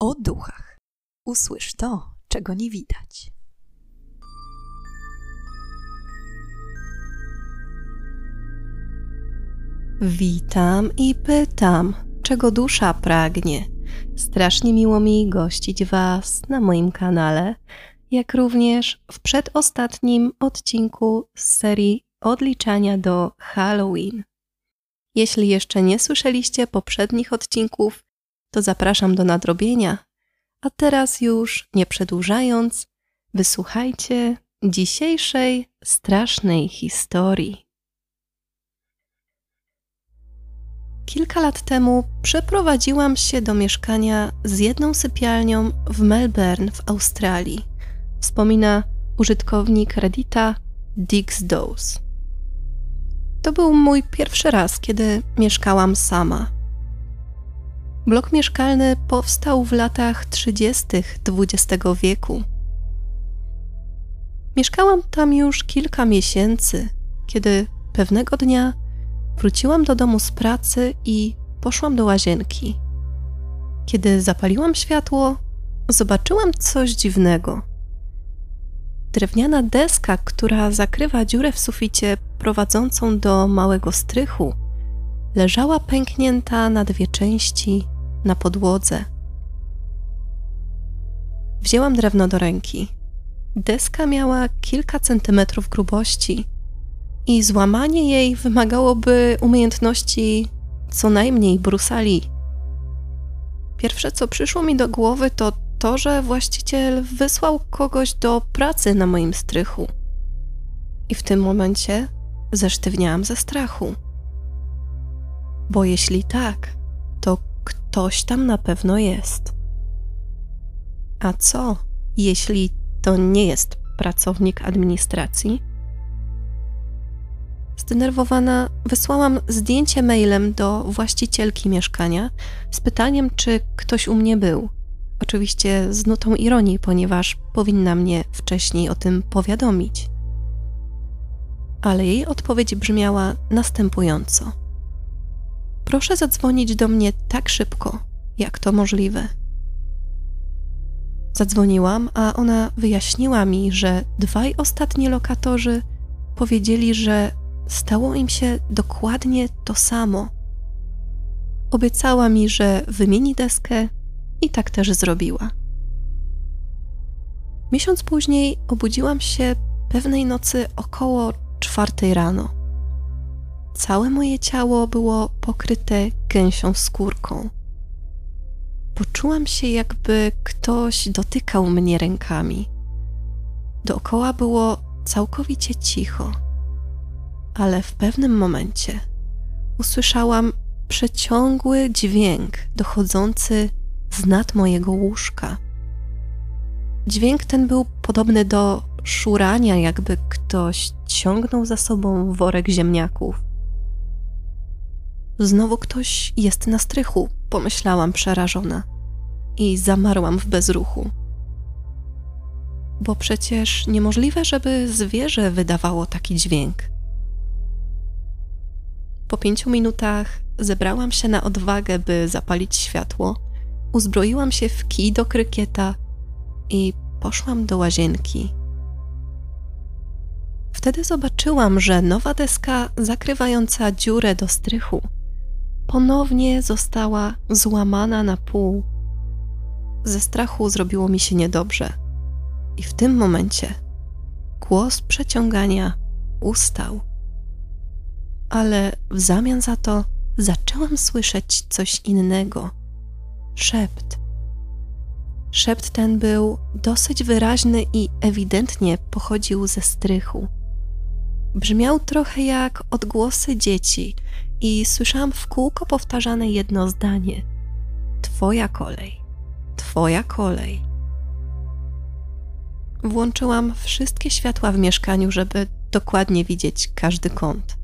o duchach. Usłysz to, czego nie widać. Witam i pytam, czego dusza pragnie. Strasznie miło mi gościć Was na moim kanale, jak również w przedostatnim odcinku z serii Odliczania do Halloween. Jeśli jeszcze nie słyszeliście poprzednich odcinków, to zapraszam do nadrobienia. A teraz już nie przedłużając, wysłuchajcie dzisiejszej strasznej historii. Kilka lat temu przeprowadziłam się do mieszkania z jedną sypialnią w Melbourne w Australii. Wspomina użytkownik Reddita Dix Dose. To był mój pierwszy raz, kiedy mieszkałam sama. Blok mieszkalny powstał w latach 30. XX wieku. Mieszkałam tam już kilka miesięcy, kiedy pewnego dnia wróciłam do domu z pracy i poszłam do łazienki. Kiedy zapaliłam światło, zobaczyłam coś dziwnego. Drewniana deska, która zakrywa dziurę w suficie prowadzącą do małego strychu, leżała pęknięta na dwie części na podłodze. Wzięłam drewno do ręki. Deska miała kilka centymetrów grubości i złamanie jej wymagałoby umiejętności co najmniej brusali. Pierwsze, co przyszło mi do głowy, to to, że właściciel wysłał kogoś do pracy na moim strychu. I w tym momencie zesztywniałam ze strachu. Bo jeśli tak, ktoś tam na pewno jest. A co, jeśli to nie jest pracownik administracji? Zdenerwowana wysłałam zdjęcie mailem do właścicielki mieszkania z pytaniem, czy ktoś u mnie był. Oczywiście z nutą ironii, ponieważ powinna mnie wcześniej o tym powiadomić. Ale jej odpowiedź brzmiała następująco. Proszę zadzwonić do mnie tak szybko, jak to możliwe. Zadzwoniłam, a ona wyjaśniła mi, że dwaj ostatni lokatorzy powiedzieli, że stało im się dokładnie to samo. Obiecała mi, że wymieni deskę i tak też zrobiła. Miesiąc później obudziłam się pewnej nocy około czwartej rano. Całe moje ciało było pokryte gęsią skórką. Poczułam się, jakby ktoś dotykał mnie rękami. Dookoła było całkowicie cicho, ale w pewnym momencie usłyszałam przeciągły dźwięk dochodzący z nad mojego łóżka. Dźwięk ten był podobny do szurania, jakby ktoś ciągnął za sobą worek ziemniaków. Znowu ktoś jest na strychu, pomyślałam przerażona i zamarłam w bezruchu. Bo przecież niemożliwe, żeby zwierzę wydawało taki dźwięk. Po pięciu minutach zebrałam się na odwagę, by zapalić światło, uzbroiłam się w kij do krykieta i poszłam do łazienki. Wtedy zobaczyłam, że nowa deska zakrywająca dziurę do strychu ponownie została złamana na pół. Ze strachu zrobiło mi się niedobrze, i w tym momencie głos przeciągania ustał. Ale w zamian za to zaczęłam słyszeć coś innego szept. Szept ten był dosyć wyraźny i ewidentnie pochodził ze strychu. Brzmiał trochę jak odgłosy dzieci, i słyszałam w kółko powtarzane jedno zdanie: Twoja kolej, Twoja kolej. Włączyłam wszystkie światła w mieszkaniu, żeby dokładnie widzieć każdy kąt.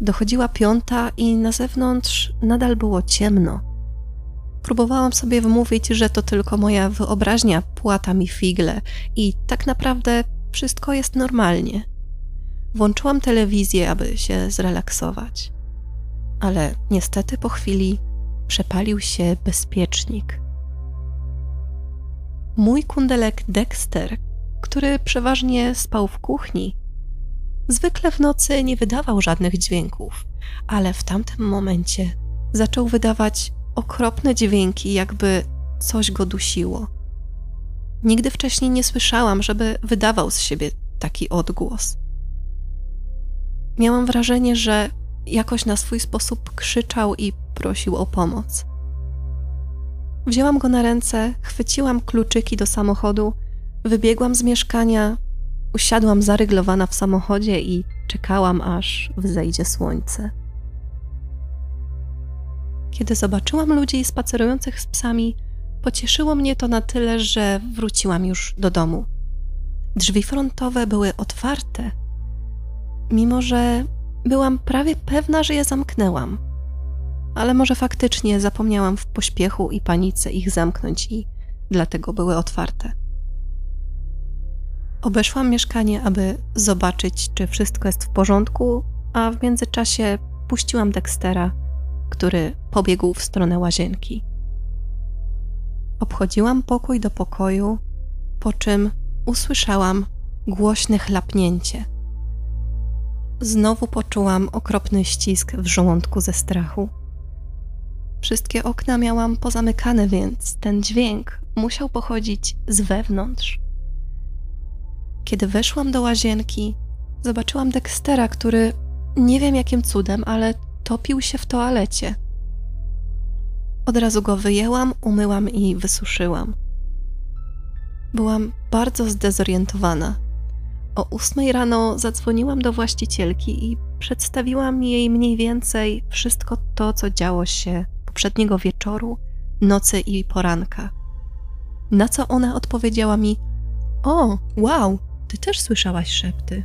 Dochodziła piąta i na zewnątrz nadal było ciemno. Próbowałam sobie wmówić, że to tylko moja wyobraźnia płata mi figle i tak naprawdę wszystko jest normalnie. Włączyłam telewizję, aby się zrelaksować ale niestety po chwili przepalił się bezpiecznik. mój kundelek Dexter, który przeważnie spał w kuchni, zwykle w nocy nie wydawał żadnych dźwięków, ale w tamtym momencie zaczął wydawać okropne dźwięki, jakby coś go dusiło. Nigdy wcześniej nie słyszałam, żeby wydawał z siebie taki odgłos. Miałam wrażenie, że jakoś na swój sposób krzyczał i prosił o pomoc. Wzięłam go na ręce, chwyciłam kluczyki do samochodu, wybiegłam z mieszkania, usiadłam zaryglowana w samochodzie i czekałam, aż wzejdzie słońce. Kiedy zobaczyłam ludzi spacerujących z psami, pocieszyło mnie to na tyle, że wróciłam już do domu. Drzwi frontowe były otwarte, mimo że byłam prawie pewna, że je zamknęłam. Ale może faktycznie zapomniałam w pośpiechu i panice ich zamknąć i dlatego były otwarte. Obeszłam mieszkanie, aby zobaczyć, czy wszystko jest w porządku, a w międzyczasie puściłam Dextera, który pobiegł w stronę łazienki. Obchodziłam pokój do pokoju, po czym usłyszałam głośne chlapnięcie. Znowu poczułam okropny ścisk w żołądku ze strachu. Wszystkie okna miałam pozamykane, więc ten dźwięk musiał pochodzić z wewnątrz. Kiedy weszłam do łazienki, zobaczyłam Dextera, który nie wiem jakim cudem, ale topił się w toalecie. Od razu go wyjęłam, umyłam i wysuszyłam. Byłam bardzo zdezorientowana. O ósmej rano zadzwoniłam do właścicielki i przedstawiłam jej mniej więcej wszystko to, co działo się poprzedniego wieczoru, nocy i poranka. Na co ona odpowiedziała mi: O, wow, ty też słyszałaś szepty.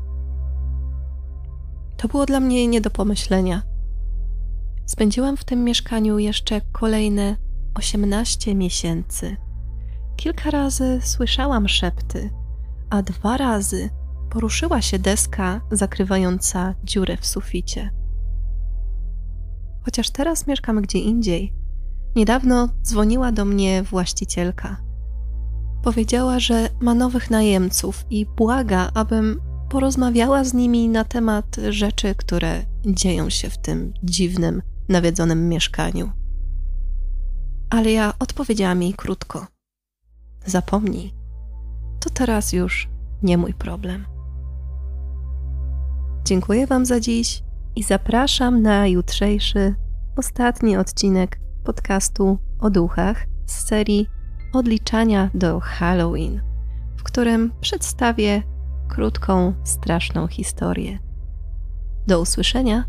To było dla mnie nie do pomyślenia. Spędziłam w tym mieszkaniu jeszcze kolejne 18 miesięcy. Kilka razy słyszałam szepty, a dwa razy poruszyła się deska zakrywająca dziurę w suficie. Chociaż teraz mieszkam gdzie indziej, niedawno dzwoniła do mnie właścicielka. Powiedziała, że ma nowych najemców i błaga, abym porozmawiała z nimi na temat rzeczy, które dzieją się w tym dziwnym, nawiedzonym mieszkaniu. Ale ja odpowiedziałam jej krótko: Zapomnij, to teraz już nie mój problem. Dziękuję Wam za dziś i zapraszam na jutrzejszy, ostatni odcinek podcastu o duchach z serii Odliczania do Halloween, w którym przedstawię krótką, straszną historię. Do usłyszenia